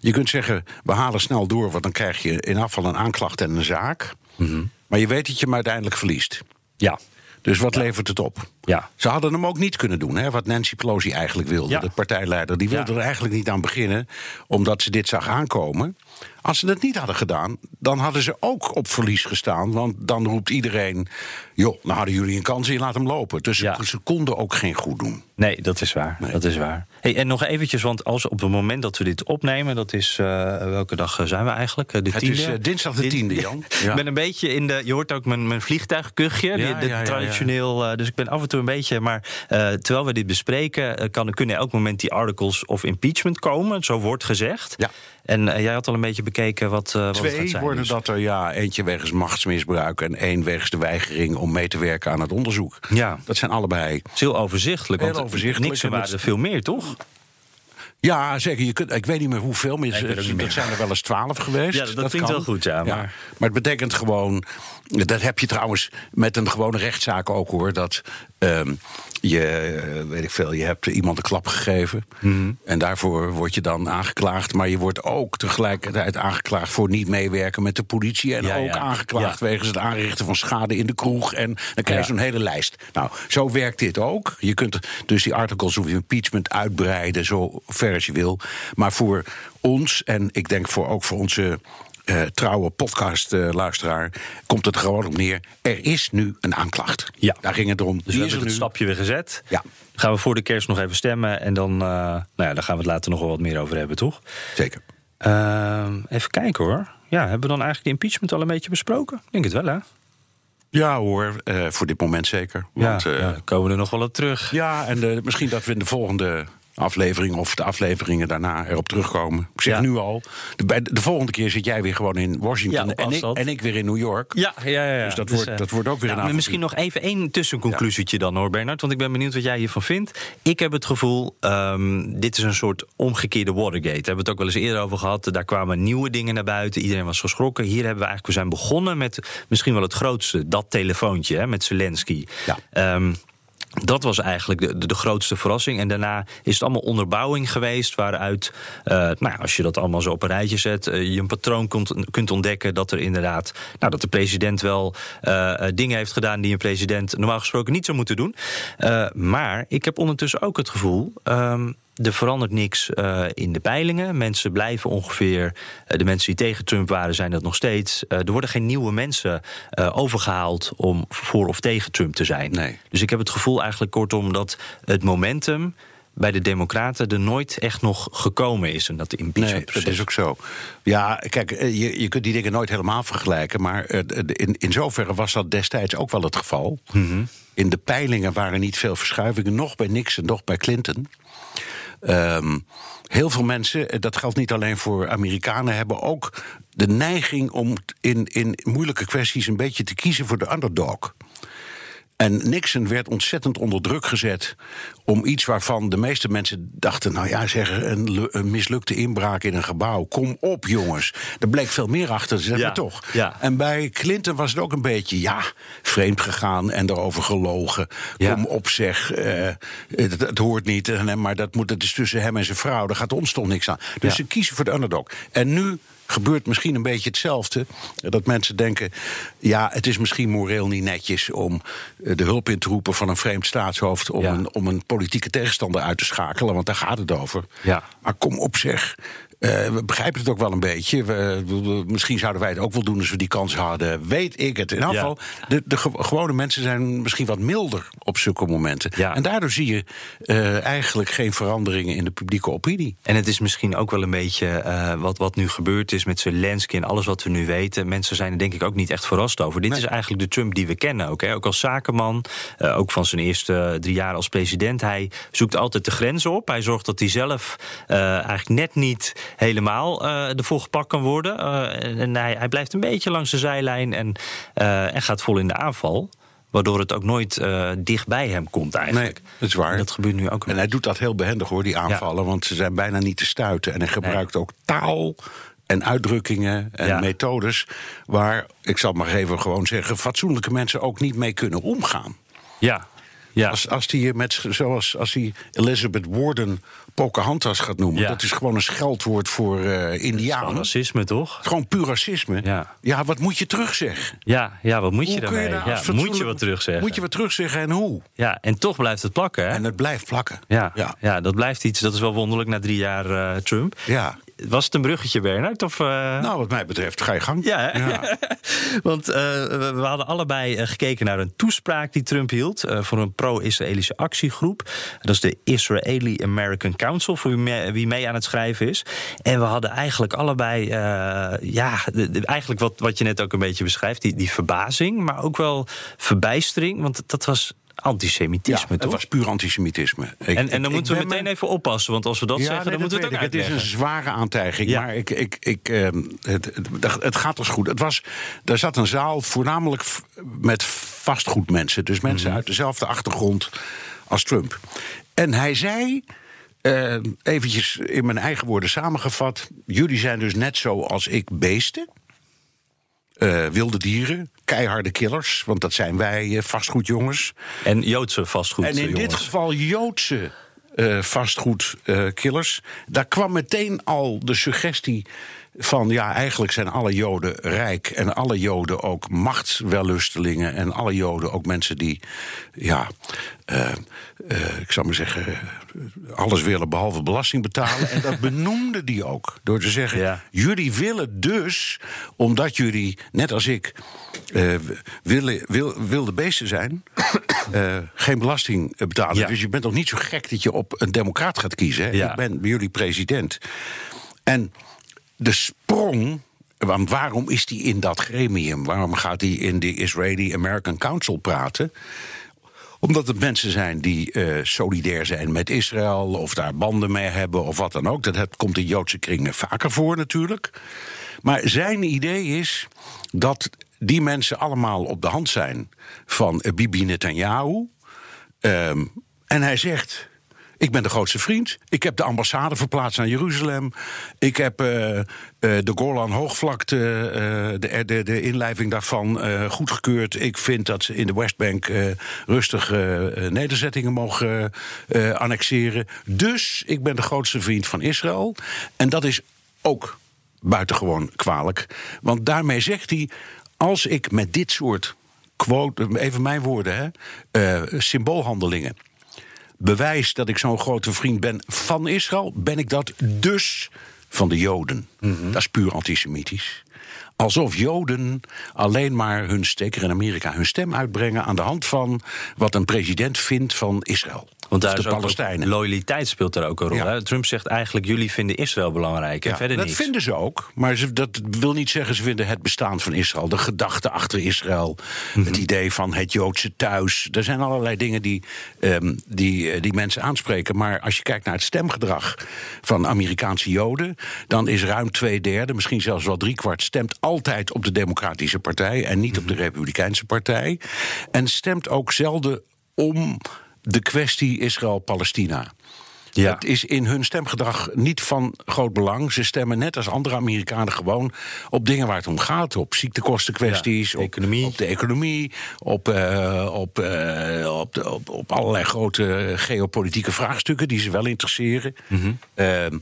Je kunt zeggen, we halen snel door, want dan krijg je in afval een aanklacht en een zaak. Mhm. Maar je weet dat je hem uiteindelijk verliest. Ja, Dus wat levert het op? ja. Ze hadden hem ook niet kunnen doen, hè, wat Nancy Pelosi eigenlijk wilde. Ja. De partijleider. Die wilde er eigenlijk niet aan beginnen, omdat ze dit zag aankomen. Als ze dat niet hadden gedaan, dan hadden ze ook op verlies gestaan. Want dan roept iedereen: joh, nou hadden jullie een kans in, laat hem lopen. Dus Ja. ze, konden ook geen goed doen. Nee, dat is waar. Dat is waar. Hey, en nog eventjes, want als op het moment dat we dit opnemen, dat is eh, welke dag eh, zijn we eigenlijk? Eh, De Het tiende? is dinsdag de tiende, Jan. [LAUGHS] Ik ben een beetje in de. Je hoort ook mijn, mijn vliegtuigkuchje. Ja, de traditioneel. dus ik ben af en toe een beetje. Maar terwijl we dit bespreken, kan, kunnen elk moment die articles of impeachment komen. Zo wordt gezegd. Ja. En eh, jij had al een beetje bekeken wat. eh, wat het Twee zijn, worden dus. dat er, ja, eentje wegens machtsmisbruik en één wegens de weigering om mee te werken aan het onderzoek. Ja. Dat zijn allebei. Het is heel overzichtelijk. Heel want overzichtelijk. Niks En waren het- er veel meer, toch? Ja, zeker. Je kunt, ik weet niet meer hoeveel, ook niet dat meer. zijn er wel eens twaalf geweest. Ja, dat klinkt kan. wel goed, ja, maar- Maar het betekent gewoon, dat heb je trouwens met een gewone rechtszaak ook hoor, dat ehm, je, eh, weet ik veel, je hebt iemand een klap gegeven Mhm. en daarvoor word je dan aangeklaagd, maar je wordt ook tegelijkertijd aangeklaagd voor niet meewerken met de politie en Ja, ook ja. aangeklaagd Ja. wegens het aanrichten van schade in de kroeg en dan krijg je zo'n hele lijst. Nou, zo werkt dit ook. Je kunt dus die articles of impeachment uitbreiden zo ver als je wil. Maar voor ons, en ik denk voor, ook voor onze eh, trouwe podcast-luisteraar, komt het gewoon op neer. Er is nu een aanklacht. Ja. Daar ging het om. Dus we hebben het nu. stapje weer gezet. Ja. Gaan we voor de kerst nog even stemmen. En dan, eh, nou ja, daar gaan we het later nog wel wat meer over hebben, toch? Zeker. Ehm, even kijken hoor. Ja, hebben we dan eigenlijk de impeachment al een beetje besproken? Ik denk het wel, hè? Ja hoor, eh, voor dit moment zeker. Want, ja, eh, ja, komen we er nog wel op terug. Ja, en de, misschien dat we in de volgende aflevering of de afleveringen daarna erop terugkomen. Ik zeg Ja. nu al, de, bij de, de volgende keer zit jij weer gewoon in Washington Ja, en, ik, en ik weer in New York. Ja, ja, ja. ja. Dus dat wordt- eh, dat wordt ook weer een. Misschien nog even één tussenconclusietje dan hoor, Bernard. Want ik ben benieuwd wat jij hiervan vindt. Ik heb het gevoel, ehm, dit is een soort omgekeerde Watergate. Daar hebben we het ook wel eens eerder over gehad. Daar kwamen nieuwe dingen naar buiten. Iedereen was geschrokken. Hier hebben we eigenlijk, we zijn begonnen met misschien wel het grootste. Dat telefoontje hè, met Zelensky. Ja. Ehm, dat was eigenlijk de, de, grootste verrassing. En daarna is het allemaal onderbouwing geweest. Waaruit, eh, nou, als je dat allemaal zo op een rijtje zet. eh, je een patroon kunt, kunt ontdekken. dat er inderdaad. Nou, dat de president wel eh, dingen heeft gedaan. die een president normaal gesproken niet zou moeten doen. Maar ik heb ondertussen ook het gevoel. ehm, er verandert niks eh, in de peilingen. Mensen blijven ongeveer. eh, de mensen die tegen Trump waren, zijn dat nog steeds. Eh, er worden geen nieuwe mensen eh, overgehaald om voor of tegen Trump te zijn. Nee. Dus ik heb het gevoel eigenlijk kortom dat het momentum bij de Democraten er nooit echt nog gekomen is. En dat de Nee, impeachment dat is ook zo. Ja, kijk, je, je kunt die dingen nooit helemaal vergelijken. Maar in, in zoverre was dat destijds ook wel het geval. In de peilingen waren niet veel verschuivingen. Nog bij Nixon, nog bij Clinton. Ehm, heel veel mensen, eh, dat geldt niet alleen voor Amerikanen, hebben ook de neiging om in, in moeilijke kwesties een beetje te kiezen voor de underdog. En Nixon werd ontzettend onder druk gezet om iets waarvan de meeste mensen dachten: nou ja, zeg, een, lu- een mislukte inbraak in een gebouw. Kom op, jongens. Er bleek veel meer achter te Ja, maar toch. ja. En bij Clinton was het ook een beetje, ja, vreemd gegaan en erover gelogen. Ja. Kom op, zeg, eh, het, het hoort niet, maar dat, moet, het is tussen hem en zijn vrouw. Daar gaat ons toch niks aan. Dus ze kiezen voor de underdog. En nu gebeurt misschien een beetje hetzelfde. Dat mensen denken, ja, het is misschien moreel niet netjes om eh, de hulp in te roepen van een vreemd staatshoofd om, Ja. een, om een politieke tegenstander uit te schakelen, want daar gaat het over. Ja. Maar kom op zeg. Eh, we begrijpen het ook wel een beetje. We, we- misschien zouden wij het ook wel doen als we die kans hadden. Weet ik het. In Ja. geval, de, de ge- gewone mensen zijn misschien wat milder op zulke momenten. Ja. En daardoor zie je eh, eigenlijk geen veranderingen in de publieke opinie. En het is misschien ook wel een beetje eh, wat, wat nu gebeurd is met Zelensky en alles wat we nu weten. Mensen zijn er denk ik ook niet echt verrast over. Dit Nee. is eigenlijk de Trump die we kennen ook. Hè. Ook als zakenman, eh, ook van zijn eerste drie jaar als president. Hij zoekt altijd de grenzen op. Hij zorgt dat hij zelf eh, eigenlijk net niet helemaal eh ervoor gepakt kan worden. Eh, en en hij, hij blijft een beetje langs de zijlijn en, eh, en gaat vol in de aanval. Waardoor het ook nooit eh, dicht bij hem komt eigenlijk. Nee, dat is waar. Dat gebeurt nu ook. En hij doet dat heel behendig hoor, die aanvallen. Want ze zijn bijna niet te stuiten. En hij gebruikt ook taal en uitdrukkingen en Ja. methodes... waar, ik zal maar even gewoon zeggen... fatsoenlijke mensen ook niet mee kunnen omgaan. Ja, ja. Als, als die met, zoals als hij Elizabeth Warden Pocahontas gaat noemen... Ja. dat is gewoon een scheldwoord voor Indianen. racisme, toch? Gewoon puur racisme. Ja. wat moet je terugzeggen? Ja, ja wat moet je daarmee? daar als ja, fatsoenlijk- moet je wat terugzeggen? Moet je wat terugzeggen en hoe? Ja, en toch blijft het plakken, hè? En het blijft plakken. ja, ja. ja. dat blijft iets. Dat is wel wonderlijk na drie jaar eh, Trump. Ja. Was het een bruggetje, Bernard? Of, eh, Nou, wat mij betreft, ga je gang. Ja, hè? [LAUGHS] want eh, we, we hadden allebei eh, gekeken naar een toespraak die Trump hield voor een pro-Israëlische actiegroep. Dat is de Israeli American Council, voor wie mee, wie mee aan het schrijven is. En we hadden eigenlijk allebei, ja, de- de- eigenlijk wat, wat je net ook een beetje beschrijft, die, die verbazing, maar ook wel verbijstering, want dat was antisemitisme, het toch? was puur antisemitisme. Ik- en, en dan moeten we meteen me- even oppassen, want als we dat Ja, zeggen, nee, dan moeten we het ook ik. Het is een uitleggen. zware aantijging, Ja. maar ik, ik, ik, ehm, het, het, het gaat dus goed. Het was, er zat een zaal voornamelijk met vastgoedmensen. Dus mensen Mhm. uit dezelfde achtergrond als Trump. En hij zei, eh, eventjes in mijn eigen woorden samengevat... jullie zijn dus net zo als ik beesten... eh, wilde dieren, keiharde killers, want dat zijn wij, eh, vastgoedjongens. En Joodse vastgoed, En in jongens. dit geval Joodse eh, vastgoedkillers. Daar kwam meteen al de suggestie van ja, eigenlijk zijn alle Joden rijk en alle Joden ook machtswellustelingen en alle Joden ook mensen die ja, eh, eh, ik zou maar zeggen, alles willen behalve belasting betalen. en dat [LAUGHS] benoemde die ook door te zeggen: Ja. jullie willen dus, omdat jullie net als ik eh, willen, wil, wilde beesten zijn, geen belasting betalen. Ja. Dus je bent ook niet zo gek dat je op een democraat gaat kiezen. Hè? Ja. Ik ben bij jullie president. En de sprong. Waarom is hij in dat gremium? Waarom gaat hij in de Israeli American Council praten? Omdat het mensen zijn die eh, solidair zijn met Israël, of daar banden mee hebben, of wat dan ook. Dat het komt in Joodse kringen vaker voor natuurlijk. Maar zijn idee is dat die mensen allemaal op de hand zijn van eh, Bibi Netanyahu. Ehm, en hij zegt. Ik ben de grootste vriend. Ik heb de ambassade verplaatst naar Jeruzalem. Ik heb eh, eh, de Golan Hoogvlakte, eh, de, de, de inlijving daarvan goedgekeurd. Ik vind dat ze in de Westbank rustig nederzettingen mogen annexeren. Dus ik ben de grootste vriend van Israël. En dat is ook buitengewoon kwalijk. Want daarmee zegt hij: als ik met dit soort quote, even mijn woorden, hè, symboolhandelingen bewijs dat ik zo'n grote vriend ben van Israël, ben ik dat dus van de Joden. Dat is puur antisemitisch. Alsof Joden alleen maar hun, zeker in Amerika, hun stem uitbrengen aan de hand van wat een president vindt van Israël. Want daar of is de ook, Palestijnen. loyaliteit speelt daar ook een rol. Ja. Trump zegt eigenlijk, jullie vinden Israël belangrijk en Ja, verder dat vinden ze ook. Maar ze, dat wil niet zeggen ze vinden het bestaan van Israël. De gedachte achter Israël. Mhm. Het idee van het Joodse thuis. Er zijn allerlei dingen die, ehm, die, eh, die mensen aanspreken. Maar als je kijkt naar het stemgedrag van Amerikaanse Joden. dan is ruim twee derde, misschien zelfs wel driekwart. stemt altijd op de Democratische Partij. en niet op de Republikeinse Partij. En stemt ook zelden om de kwestie Israël-Palestina. Ja. Het is in hun stemgedrag niet van groot belang. Ze stemmen net als andere Amerikanen gewoon op dingen waar het om gaat. Op ziektekostenkwesties, Ja, op, economie. op de economie, op, eh, op, op, de- op, op allerlei grote geopolitieke vraagstukken die ze wel interesseren. Ehm,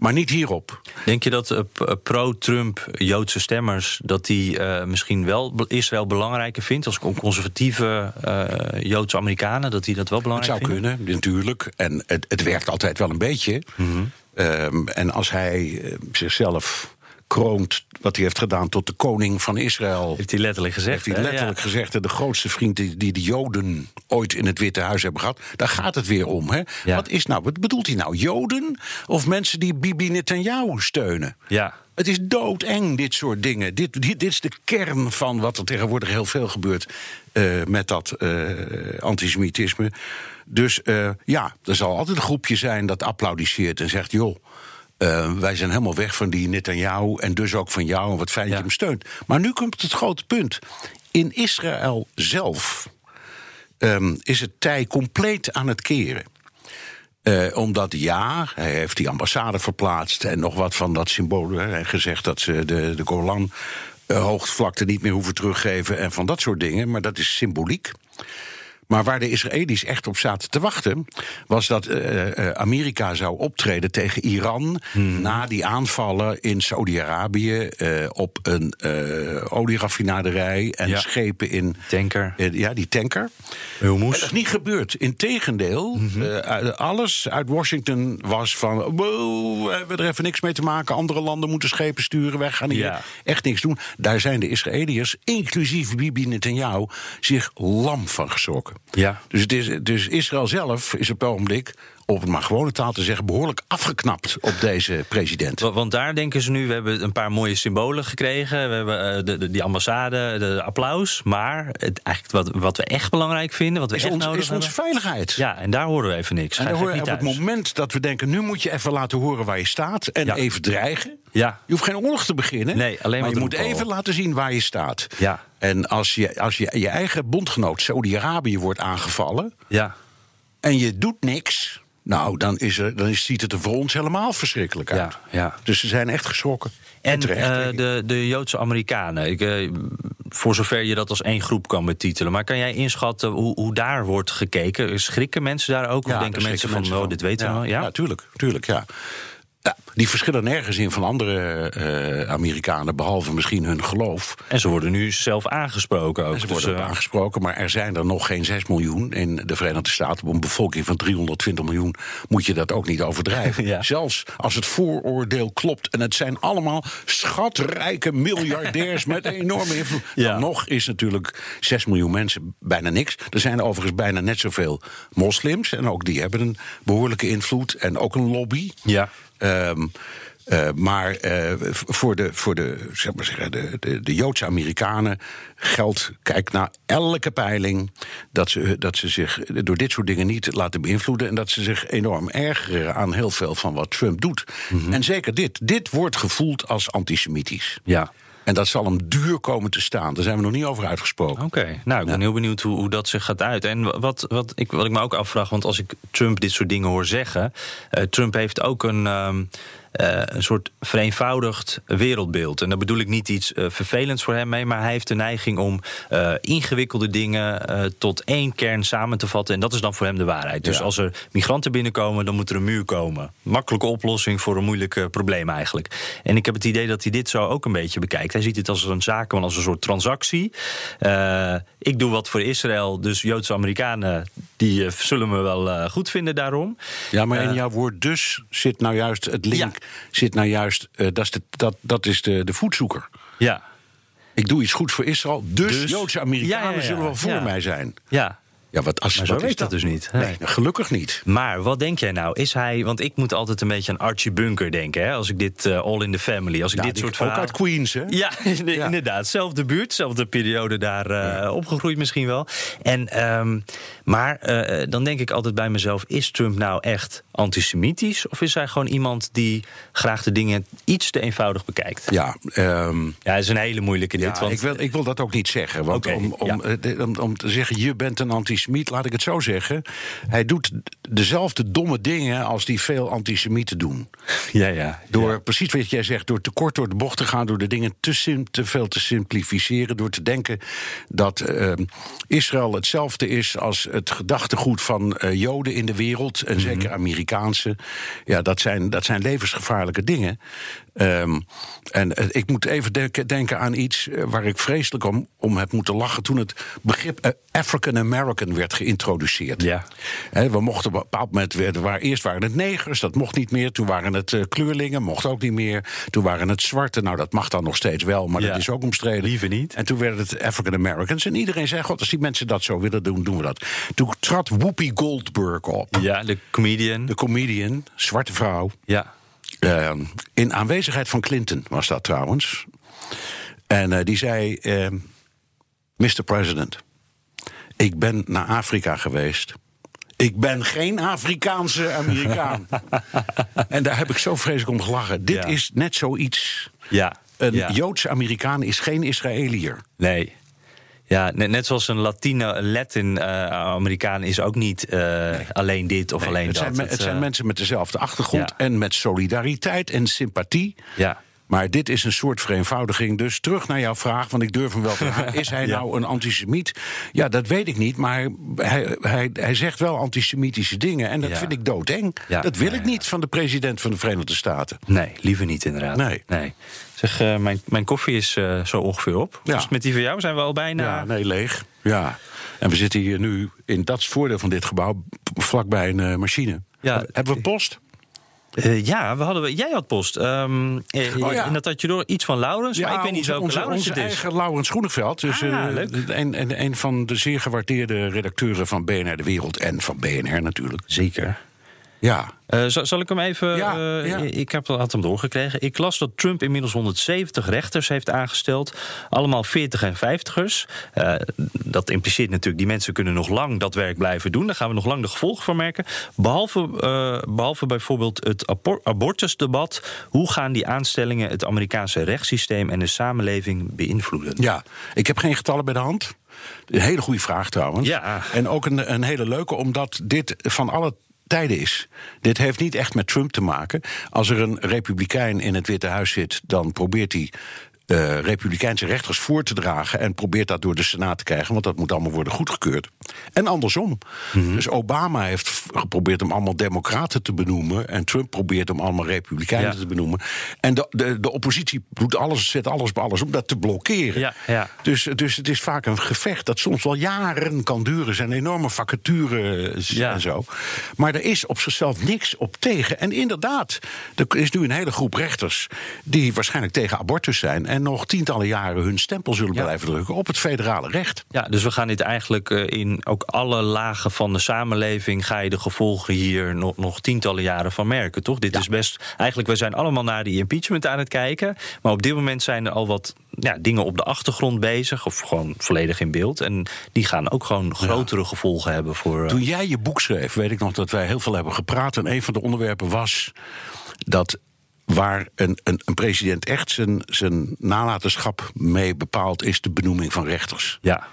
Maar niet hierop. Denk je dat uh, pro-Trump Joodse stemmers... dat die uh, misschien wel Israël belangrijker vindt... als conservatieve uh, Joodse Amerikanen, dat die dat wel belangrijk vinden? Het zou kunnen, natuurlijk. En het, het werkt altijd wel een beetje. Mm -hmm. um, en als hij zichzelf kroont wat hij heeft gedaan tot de koning van Israël. Heeft hij letterlijk gezegd. Heeft hij letterlijk gezegd. De grootste vriend die, die, de Joden ooit in het Witte Huis hebben gehad. Daar gaat het weer om. Hè? Ja. Wat is nou? Wat bedoelt hij nou? Joden of mensen die Bibi Netanyahu steunen? Ja. Het is doodeng, dit soort dingen. Dit, dit, dit is de kern van wat er tegenwoordig heel veel gebeurt uh, met dat uh, antisemitisme. Dus uh, ja, er zal altijd een groepje zijn dat applaudisseert en zegt: joh. Uh, wij zijn helemaal weg van die Netanyahu en dus ook van jou en wat fijn dat ja. je hem steunt. Maar nu komt het grote punt. In Israël zelf um, is het tij compleet aan het keren. Uh, omdat ja, hij heeft die ambassade verplaatst en nog wat van dat symbool. En gezegd dat ze de, de Golan uh, hoogvlakte niet meer hoeven teruggeven en van dat soort dingen. Maar dat is symboliek. Maar waar de Israëli's echt op zaten te wachten, was dat uh, Amerika zou optreden tegen Iran hmm. na die aanvallen in Saudi-Arabië uh, op een olieraffinaderij en ja. schepen in. Tanker. ja, die tanker. Dat is niet gebeurd. Integendeel, mm -hmm. alles uit Washington was van. Wow, we hebben er even niks mee te maken. Andere landen moeten schepen sturen. Wij gaan hier Ja. echt niks doen. Daar zijn de Israëliërs, inclusief Bibi Netanyahu, zich lam van geschrokken. Ja. Dus, het is, dus Israël zelf is op het ogenblik, op het maar gewone taal te zeggen, behoorlijk afgeknapt op deze president. Wa- Want daar denken ze nu, we hebben een paar mooie symbolen gekregen. We hebben eh, de, de, die ambassade, de, applaus. Maar het, eigenlijk wat, wat we echt belangrijk vinden, wat we Is, echt ons, nodig is onze hebben. veiligheid. Ja, en daar horen we even niks. En op het moment dat we denken, nu moet je even laten horen waar je staat en Ja. even dreigen. Ja, Je hoeft geen oorlog te beginnen. Nee, alleen maar je moet even laten zien waar je staat. ja, En als je, als je je eigen bondgenoot Saudi-Arabië wordt aangevallen ja. en je doet niks, nou, dan, is er, dan ziet het er voor ons helemaal verschrikkelijk uit. Ja, ja. Dus ze zijn echt geschrokken. En terecht, eh, de, de Joodse Amerikanen, ik, eh, voor zover je dat als één groep kan betitelen. Maar kan jij inschatten hoe, hoe daar wordt gekeken? Schrikken mensen daar ook? of denken mensen van, oh, dit weten we ja, wel? Ja? ja, tuurlijk, tuurlijk, ja. Ja, die verschillen nergens in van andere eh, Amerikanen, behalve misschien hun geloof. En ze worden nu zelf aangesproken ook. En ze Dus, worden eh, aangesproken, maar er zijn er nog geen 6 miljoen in de Verenigde Staten. Op een bevolking van 320 miljoen moet je dat ook niet overdrijven. [LAUGHS] Ja. Zelfs als het vooroordeel klopt en het zijn allemaal schatrijke miljardairs met [LAUGHS] enorme invloed. Ja. Dan nog is natuurlijk 6 miljoen mensen bijna niks. Er zijn overigens bijna net zoveel moslims en ook die hebben een behoorlijke invloed en ook een lobby. ja. Ehm, eh, maar eh, voor, de, voor de, zeg maar zeggen, de, de, de Joodse Amerikanen geldt, kijk naar elke peiling, dat ze, dat ze zich door dit soort dingen niet laten beïnvloeden. En dat ze zich enorm ergeren aan heel veel van wat Trump doet. En zeker dit. Dit wordt gevoeld als antisemitisch. ja. En dat zal hem duur komen te staan. Daar zijn we nog niet over uitgesproken. Oké, nou, ik ben heel benieuwd hoe, hoe dat zich gaat uit. En wat, wat, ik, wat ik me ook afvraag, want als ik Trump dit soort dingen hoor zeggen... eh, Trump heeft ook een, ehm, eh, een soort vereenvoudigd wereldbeeld. En daar bedoel ik niet iets eh, vervelends voor hem mee... maar hij heeft de neiging om eh, ingewikkelde dingen tot één kern samen te vatten. En dat is dan voor hem de waarheid. Dus Ja. als er migranten binnenkomen, dan moet er een muur komen. Makkelijke oplossing voor een moeilijk probleem eigenlijk. En ik heb het idee dat hij dit zo ook een beetje bekijkt. Hij ziet het als een zakenman, als een soort transactie. Ik doe wat voor Israël, dus Joodse Amerikanen... die eh, zullen me wel eh, goed vinden daarom. Ja, maar in Eh, jouw woord dus zit nou juist het link. Ja. Zit nou juist, dat is, de, dat, dat is de, de voetzoeker. Ja, Ik doe iets goeds voor Israël, dus, Dus- Joodse Amerikanen Ja, ja, ja. zullen wel voor mij zijn. ja. Ja, wat, als, Maar zo wat is dat dus niet. Nee, Nee. gelukkig niet. Maar wat denk jij nou? Is hij, want ik moet altijd een beetje aan Archie Bunker denken... Hè? als ik dit eh, All in the Family, als ik Ja, dit soort ook verhalen... uit Queens, hè? [LAUGHS] Ja, inderdaad. Zelfde buurt, zelfde periode daar eh, opgegroeid misschien wel. En, ehm, maar eh, dan denk ik altijd bij mezelf: is Trump nou echt antisemitisch? Of is hij gewoon iemand die graag de dingen iets te eenvoudig bekijkt? Ja, ehm, Ja, dat is een hele moeilijke dit. want, ik, wil, ik wil dat ook niet zeggen. Want om, om, om, om te zeggen, je bent een antisemiet, laat ik het zo zeggen. Hij doet dezelfde domme dingen als die veel antisemieten doen. Ja, ja. Door precies wat jij zegt, door te kort door de bocht te gaan, door de dingen te, sim, te veel te simplificeren, door te denken dat uh, Israël hetzelfde is als het gedachtegoed van uh, Joden in de wereld, en zeker Amerikaanse. Ja, dat zijn, dat zijn levensgevaarlijke dingen. Um, en uh, ik moet even de denken aan iets waar ik vreselijk om, om heb moeten lachen toen het begrip uh, African American werd geïntroduceerd. Ja. He, we mochten op een bepaald moment waar, eerst waren het negers, dat mocht niet meer. Toen waren het uh, kleurlingen, mocht ook niet meer. Toen waren het zwarte, nou dat mag dan nog steeds wel, maar ja. dat is ook omstreden. Liever niet. En toen werden het African Americans. En iedereen zei: God, als die mensen dat zo willen doen, doen we dat. Toen trad Whoopi Goldberg op. Ja, de comedian. De comedian, zwarte vrouw. Ja. Uh, in aanwezigheid van Clinton was dat trouwens. En uh, die zei: uh, Mr. President, ik ben naar Afrika geweest. Ik ben geen Afrikaanse Amerikaan. [LAUGHS] en daar heb ik zo vreselijk om gelachen. Dit ja. is net zoiets. Ja. Een ja. Joodse Amerikaan is geen Israëliër. Nee. Ja, net, net zoals een Latino, Latin-Amerikaan uh, is ook niet uh, nee. alleen dit of nee, alleen het dat. Zijn, het, het zijn uh, mensen met dezelfde achtergrond ja. en met solidariteit en sympathie. Ja. Maar dit is een soort vereenvoudiging. Dus terug naar jouw vraag, want ik durf hem wel te [LAUGHS] vragen. Is hij ja. nou een antisemiet? Ja, dat weet ik niet. Maar hij, hij, hij zegt wel antisemitische dingen. En dat ja. vind ik doodeng. Ja. Dat wil ik niet van de president van de Verenigde Staten. Nee, liever niet inderdaad. Nee. nee. Zeg, uh, mijn, mijn koffie is uh, zo ongeveer op. Dus met die van jou zijn we al bijna... Ja, nee, leeg. Ja. En we zitten hier nu, in dat voordeel van dit gebouw... vlakbij een uh, machine. Ja. Hebben we post? Uh, ja, we hadden, jij had post. Um, oh, ja. En dat had je door iets van Laurens, ja, maar ik weet niet welke onze, Laurens onze het is. eigen Laurens Groeneveld. Dus, ah, uh, en een van de zeer gewaardeerde redacteuren van BNR De Wereld en van BNR natuurlijk. Zeker. Ja. Uh, zal, zal, ik hem even. Ja, uh, ja. Ik heb, had hem doorgekregen. Ik las dat Trump inmiddels 170 rechters heeft aangesteld. Allemaal 40 en 50ers. Uh, dat impliceert natuurlijk, die mensen kunnen nog lang dat werk blijven doen. Daar gaan we nog lang de gevolgen van merken. Behalve, behalve bijvoorbeeld het abortusdebat. Hoe gaan die aanstellingen het Amerikaanse rechtssysteem en de samenleving beïnvloeden? Ja, ik heb geen getallen bij de hand. Een hele goede vraag trouwens. Ja. En ook een, een hele leuke, omdat dit van alle tijden is. Dit heeft niet echt met Trump te maken. Als er een republikein in het Witte Huis zit, dan probeert hij. Uh, republikeinse rechters voor te dragen en probeert dat door de Senaat te krijgen, want dat moet allemaal worden goedgekeurd. En andersom. Mhm. Mm-hmm. Dus Obama heeft geprobeerd om allemaal democraten te benoemen en Trump probeert om allemaal republikeinen Ja. te benoemen. En de, de, de oppositie doet alles, zet alles bij alles om dat te blokkeren. Ja, ja. Dus, dus het is vaak een gevecht dat soms wel jaren kan duren. Er zijn enorme vacatures en zo. Maar er is op zichzelf niks op tegen. En inderdaad, er is nu een hele groep rechters die waarschijnlijk tegen abortus zijn en nog tientallen jaren hun stempel zullen Ja. blijven drukken op het federale recht. Ja, dus we gaan dit eigenlijk eh, in ook alle lagen van de samenleving. ga je de gevolgen hier nog, nog tientallen jaren van merken, toch? Dit is best. Eigenlijk, we zijn allemaal naar die impeachment aan het kijken. Maar op dit moment zijn er al wat ja, dingen op de achtergrond bezig. of gewoon volledig in beeld. En die gaan ook gewoon grotere gevolgen hebben voor. eh, Toen jij je boek schreef, weet ik nog dat wij heel veel hebben gepraat. En een van de onderwerpen was dat waar een, een, een president echt zijn, zijn nalatenschap mee bepaalt, is de benoeming van rechters. ja,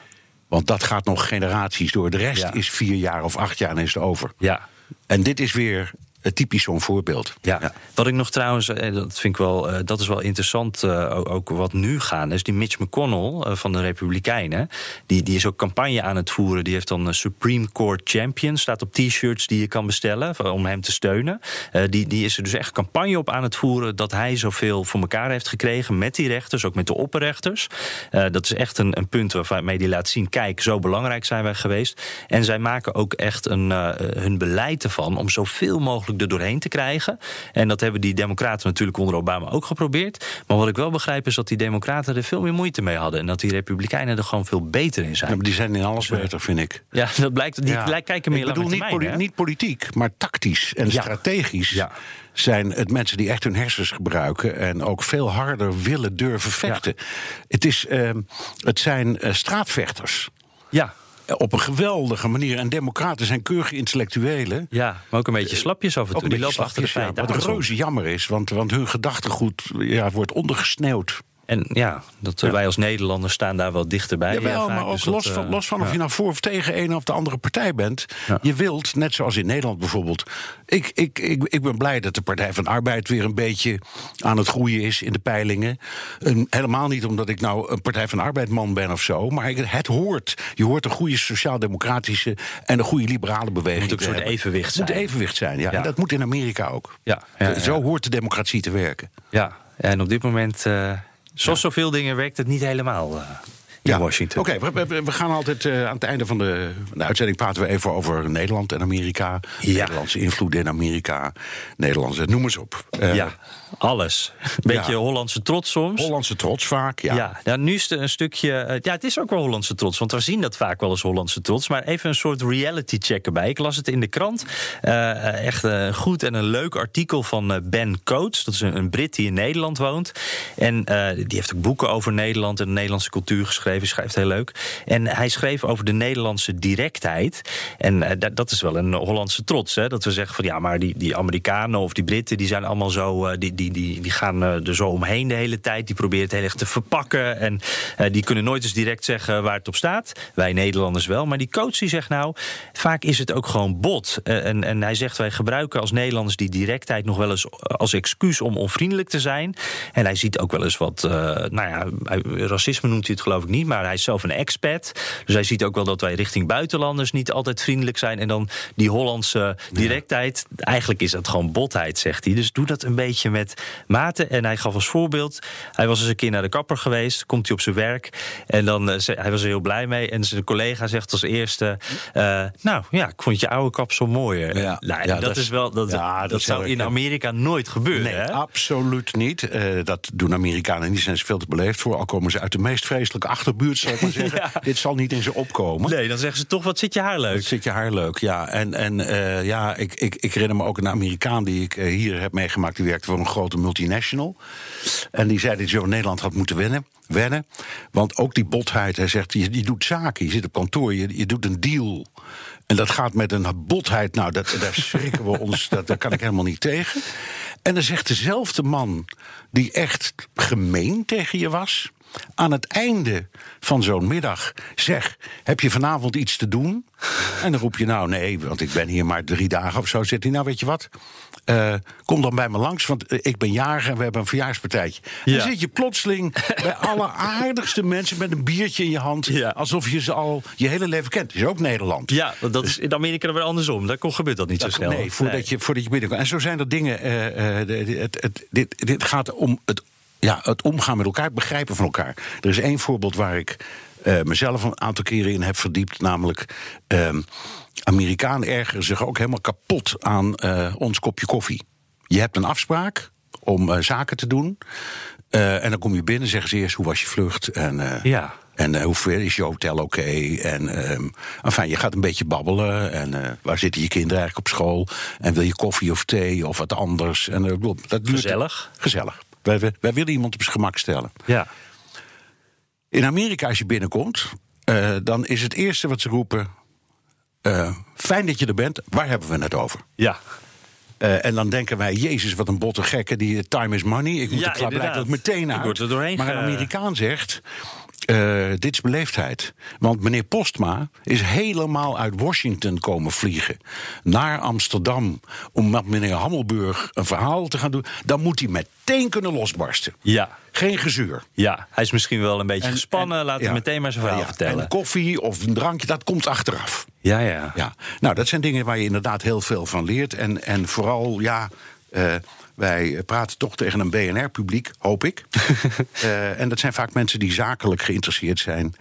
Want dat gaat nog generaties door. De rest Ja. is vier jaar of acht jaar en is het over. ja. En dit is weer typisch zo'n voorbeeld. Ja. wat ik nog trouwens, eh, dat vind ik wel, eh, dat is wel interessant, eh, ook, wat nu gaan, is die Mitch McConnell eh, van de Republikeinen. Die, die is ook campagne aan het voeren. Die heeft dan een Supreme Court Champion, staat op t-shirts die je kan bestellen om hem te steunen. Eh, die, die is er dus echt campagne op aan het voeren dat hij zoveel voor elkaar heeft gekregen met die rechters, ook met de opperrechters. Eh, dat is echt een, een punt waarmee die laat zien, kijk, zo belangrijk zijn wij geweest. En zij maken ook echt een, eh, hun beleid ervan om zoveel mogelijk er doorheen te krijgen. En dat hebben die democraten natuurlijk onder Obama ook geprobeerd. Maar wat ik wel begrijp is dat die democraten er veel meer moeite mee hadden. En dat die republikeinen er gewoon veel beter in Ja, zijn. maar die zijn in alles beter, vind ik. Ja, dat blijkt. Die Ja. kijken meer ik bedoel niet, poli- niet politiek, maar tactisch en Ja. strategisch. Ja. Zijn het mensen die echt hun hersens gebruiken en ook veel harder willen durven vechten. Het, is, ehm, het zijn eh, straatvechters. Ja. Op een geweldige manier. En democraten zijn keurige intellectuelen. ja, maar ook een beetje slapjes af en toe. een Die lopen achter de feiten. Wat aan reuze jammer is, want, want hun gedachtegoed ja, wordt ondergesneeuwd. En ja, dat, wij als Nederlanders staan daar wel dichterbij. Jawel, maar ook dus los, van, los van of je nou voor of tegen een of de andere partij bent. Je wilt, net zoals in Nederland bijvoorbeeld. Ik, ik, ik, ik ben blij dat de Partij van Arbeid weer een beetje aan het groeien is in de peilingen. helemaal niet omdat ik nou een Partij van Arbeid man ben of zo. Maar het hoort. Je hoort een goede sociaal-democratische en een goede liberale beweging. Het moet ook een soort evenwicht zijn. Het moet evenwicht zijn, ja. En dat moet in Amerika ook. Ja. Zo hoort de democratie te werken. Ja, en op dit moment, uh, zoals zoveel dingen, werkt het niet helemaal. Uh ja. Washington. Oké, we, we, gaan altijd uh, aan het einde van de, de, uitzending praten we even over Nederland en Amerika. Nederlandse invloed in Amerika. Nederlandse, noem eens op. Uh, ja, alles. Een beetje Hollandse trots soms. Hollandse trots vaak, ja. Ja, nou, nu is het een stukje... Uh, ja, het is ook wel Hollandse trots, want we zien dat vaak wel als Hollandse trots. Maar even een soort reality check erbij. Ik las het in de krant. echt een goed en een leuk artikel van Ben Coates. Dat is een, een, Brit die in Nederland woont. En die heeft ook boeken over Nederland en de Nederlandse cultuur geschreven schrijft heel leuk. En hij schreef over de Nederlandse directheid. En uh, dat is wel een Hollandse trots. Hè? Dat we zeggen van ja, maar die, die Amerikanen of die Britten, die zijn allemaal zo. Uh, die, die, die, die gaan uh, er zo omheen de hele tijd. Die proberen het heel erg te verpakken. En die kunnen nooit eens direct zeggen waar het op staat. Wij Nederlanders wel. Maar die coach die zegt nou, vaak is het ook gewoon bot. en, en hij zegt wij gebruiken als Nederlanders die directheid nog wel eens als excuus om onvriendelijk te zijn. En hij ziet ook wel eens wat, nou ja, racisme noemt hij het geloof ik niet maar hij is zelf een expat. Dus hij ziet ook wel dat wij richting buitenlanders niet altijd vriendelijk zijn. En dan die Hollandse directheid. Eigenlijk is dat gewoon botheid, zegt hij. Dus doe dat een beetje met mate. En hij gaf als voorbeeld: hij was eens een keer naar de kapper geweest. Komt hij op zijn werk. En dan uh, hij was er heel blij mee. En zijn collega zegt als eerste: uh, Nou ja, ik vond je oude kapsel mooier. Ja, nou, ja dat, is wel. Dat, ja, dat, zou in Amerika nooit gebeuren. Nee, hè? absoluut niet. Uh, dat doen Amerikanen niet. Zijn ze veel te beleefd voor. Al komen ze uit de meest vreselijke achter buurt, zou ik maar [LAUGHS] zeggen. Dit zal niet in ze opkomen. Nee, dan zeggen ze toch, wat zit je haar leuk? Wat zit je haar leuk, ja. En, en ja, ik, ik, ik herinner me ook een Amerikaan die ik hier heb meegemaakt. Die werkte voor een grote multinational. En die zei dat je Nederland had moeten winnen. Wennen. Want ook die botheid, hij zegt, je, je doet zaken, je zit op kantoor, je, je doet een deal. En dat gaat met een botheid, nou, dat, daar schrikken we ons, dat, daar kan ik helemaal niet tegen. En dan zegt dezelfde man, die echt gemeen tegen je was aan het einde van zo'n middag zeg: Heb je vanavond iets te doen? En dan roep je nou nee, want ik ben hier maar drie dagen of zo. Zit hij nou, weet je wat? Uh, kom dan bij me langs, want eh, ik ben jarig en we hebben een verjaarspartijtje. Ja. Dan zit je plotseling bij [LAUGHS] alle aardigste mensen met een biertje in je hand. Ja. Alsof je ze al je hele leven kent. Dat is ook Nederland. Ja, dat is in Amerika weer andersom. Daar gebeurt dat niet zo snel. Nee, voordat, nee. Je, voordat je binnenkomt. En zo zijn er dingen. Uh, het, het, dit, dit gaat om het ja, het omgaan met elkaar, het begrijpen van elkaar. Er is één voorbeeld waar ik uh, mezelf een aantal keren in heb verdiept, namelijk. Uh, Amerikanen ergeren zich ook helemaal kapot aan uh, ons kopje koffie. Je hebt een afspraak om uh, zaken te doen. en dan kom je binnen, zeggen ze eerst hoe was je vlucht. En, ja. En hoe ver is je hotel oké? Okay? En um, enfin, je gaat een beetje babbelen. En waar zitten je kinderen eigenlijk op school? En wil je koffie of thee of wat anders? En, dat duurt, gezellig. Gezellig. Wij, wij, willen iemand op zijn gemak stellen. Ja. In Amerika, als je binnenkomt, uh, dan is het eerste wat ze roepen: uh, Fijn dat je er bent, waar hebben we het over? Ja. Uh, en dan denken wij, Jezus, wat een botte gekke, die time is money. Ik moet ja, er meteen uit. Er doorheen maar een Amerikaan zegt, uh, dit is beleefdheid. Want meneer Postma is helemaal uit Washington komen vliegen naar Amsterdam om met meneer Hammelburg een verhaal te gaan doen. Dan moet hij meteen kunnen losbarsten. Ja. Geen gezuur. Ja, hij is misschien wel een beetje gespannen. Laat hem meteen maar zijn verhaal ja, vertellen. En koffie of een drankje, dat komt achteraf. Ja, ja. ja. Nou, dat zijn dingen waar je inderdaad heel veel van leert. En, en vooral, ja. Uh, wij praten toch tegen een BNR-publiek, hoop ik. uh, [LAUGHS] en dat zijn vaak mensen die zakelijk geïnteresseerd zijn.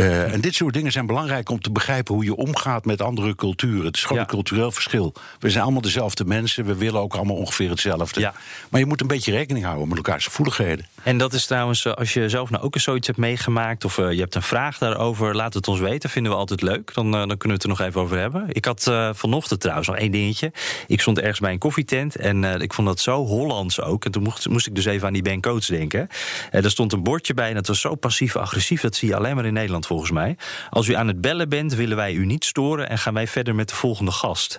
Uh, en dit soort dingen zijn belangrijk om te begrijpen hoe je omgaat met andere culturen. Het is gewoon een cultureel verschil. We zijn allemaal dezelfde mensen, we willen ook allemaal ongeveer hetzelfde. Ja. Maar je moet een beetje rekening houden met elkaars gevoeligheden. En dat is trouwens, eh, als je zelf nou ook eens zoiets hebt meegemaakt of uh, je hebt een vraag daarover, laat het ons weten. Vinden we altijd leuk. Dan, uh, dan kunnen we het er nog even over hebben. Ik had vanochtend trouwens nog één dingetje. Ik stond ergens bij een koffietent en ik vond dat zo Hollands ook. En toen moest, moest ik dus even aan die Ben Coates denken. er stond een bordje bij en dat was zo passief-agressief. Dat zie je alleen maar in Nederland volgens mij. Als u aan het bellen bent, willen wij u niet storen en gaan wij verder met de volgende gast.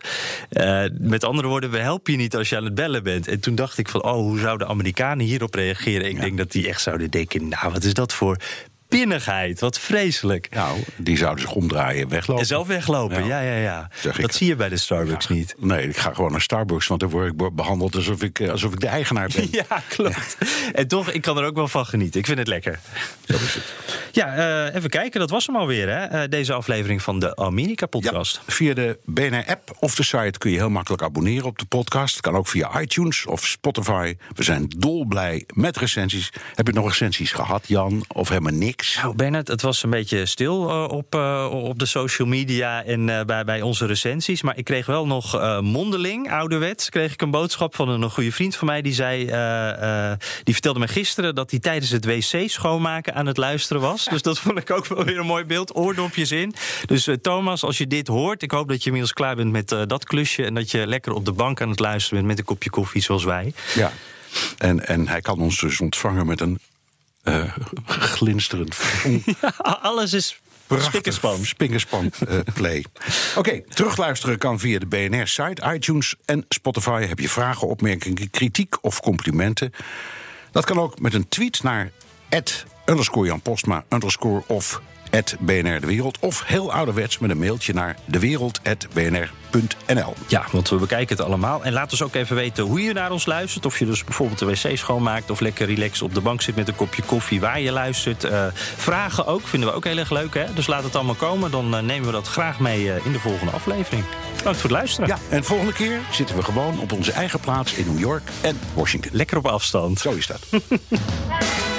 Uh, met andere woorden, we helpen je niet als je aan het bellen bent. En toen dacht ik van, oh, hoe zouden Amerikanen hierop reageren? Ik denk dat die echt zouden denken, nou, wat is dat voor pinnigheid. Wat vreselijk. Nou, die zouden zich omdraaien, weglopen. En zelf weglopen, ja, ja, ja. Dat zie je bij de Starbucks niet. Nee, ik ga gewoon naar Starbucks, want dan word ik behandeld alsof ik, eh, alsof ik de eigenaar ben. [LAUGHS] Ja, klopt. En toch, ik kan er ook wel van genieten. Ik vind het lekker. Zo is het. Ja, uh, even kijken. Dat was hem alweer, hè? Uh, deze aflevering van de Amerika-podcast. Ja, via de BNR-app of de site kun je heel makkelijk abonneren op de podcast. Kan ook via iTunes of Spotify. We zijn dolblij met recensies. Heb je nog recensies gehad, Jan? Of helemaal niks? Nou, Bernard, het was een beetje stil uh, op, uh, op de social media en uh, bij, bij onze recensies. Maar ik kreeg wel nog mondeling, ouderwets, kreeg ik een boodschap van een, een goede vriend van mij. Die zei, die vertelde me gisteren dat hij tijdens het wc schoonmaken aan het luisteren was. Dus dat vond ik ook wel weer een mooi beeld. Oordopjes in. Dus Thomas, als je dit hoort, ik hoop dat je inmiddels klaar bent met dat klusje. En dat je lekker op de bank aan het luisteren bent met een kopje koffie zoals wij. Ja. En, en hij kan ons dus ontvangen met een uh, glinsterend. [LAUGHS] ja, alles is Spinkerspan. Spinkerspan uh, play. Oké, okay, terugluisteren kan via de BNR-site, iTunes en Spotify. Heb je vragen, opmerkingen, kritiek of complimenten? Dat kan ook met een tweet naar underscore Jan Postma underscore of BNR De Wereld. Of heel ouderwets met een mailtje naar dewereld.bnr.nl. Ja, want we bekijken het allemaal. En laat ons ook even weten hoe je naar ons luistert. Of je dus bijvoorbeeld de wc schoonmaakt. Of lekker relaxed op de bank zit met een kopje koffie waar je luistert. Uh, vragen ook, vinden we ook heel erg leuk. Hè? Dus laat het allemaal komen. Dan uh, nemen we dat graag mee uh, in de volgende aflevering. Bedankt voor het luisteren. Ja, en volgende keer zitten we gewoon op onze eigen plaats in New York en Washington. Lekker op afstand. Zo is dat. [LAUGHS]